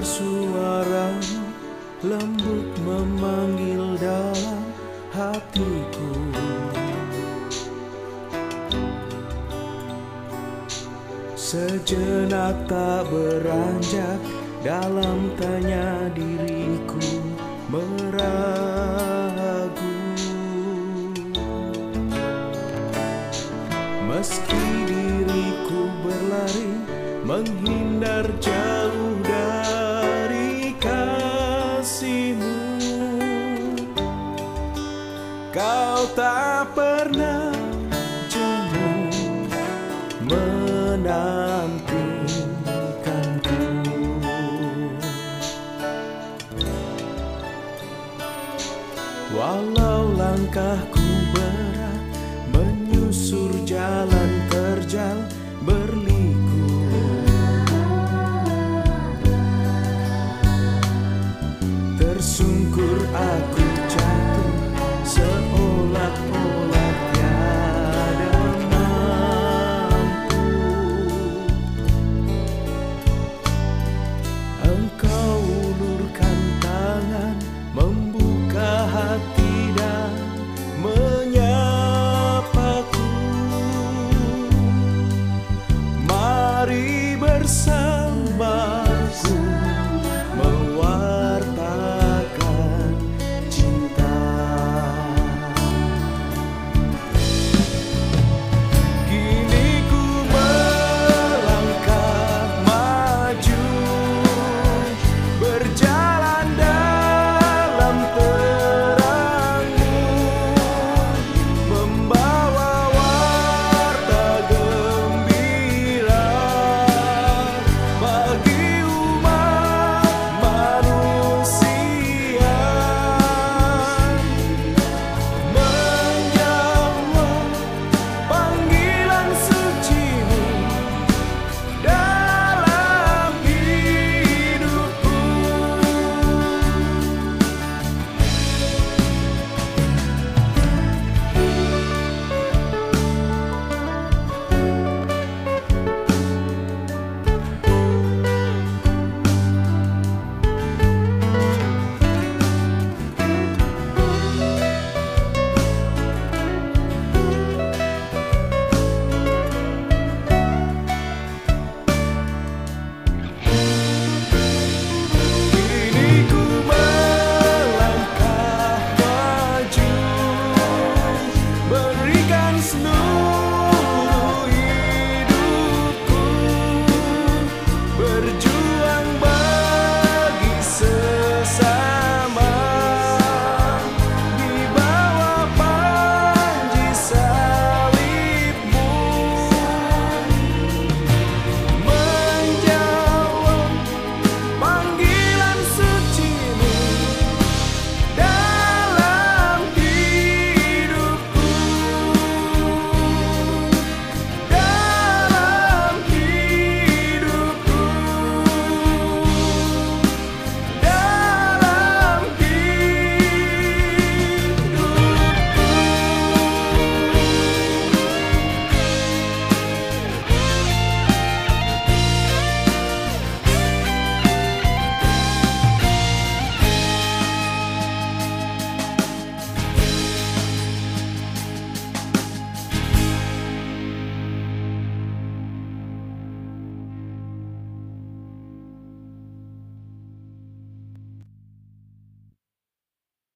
suara lembut memanggil dalam hatiku. Sejenak tak beranjak dalam tanya diriku meragu. Meski diriku berlari menghindar jauh kasihmu Kau tak pernah jenuh ku. Walau langkahku berat menyusur jalan terjal hari bersama.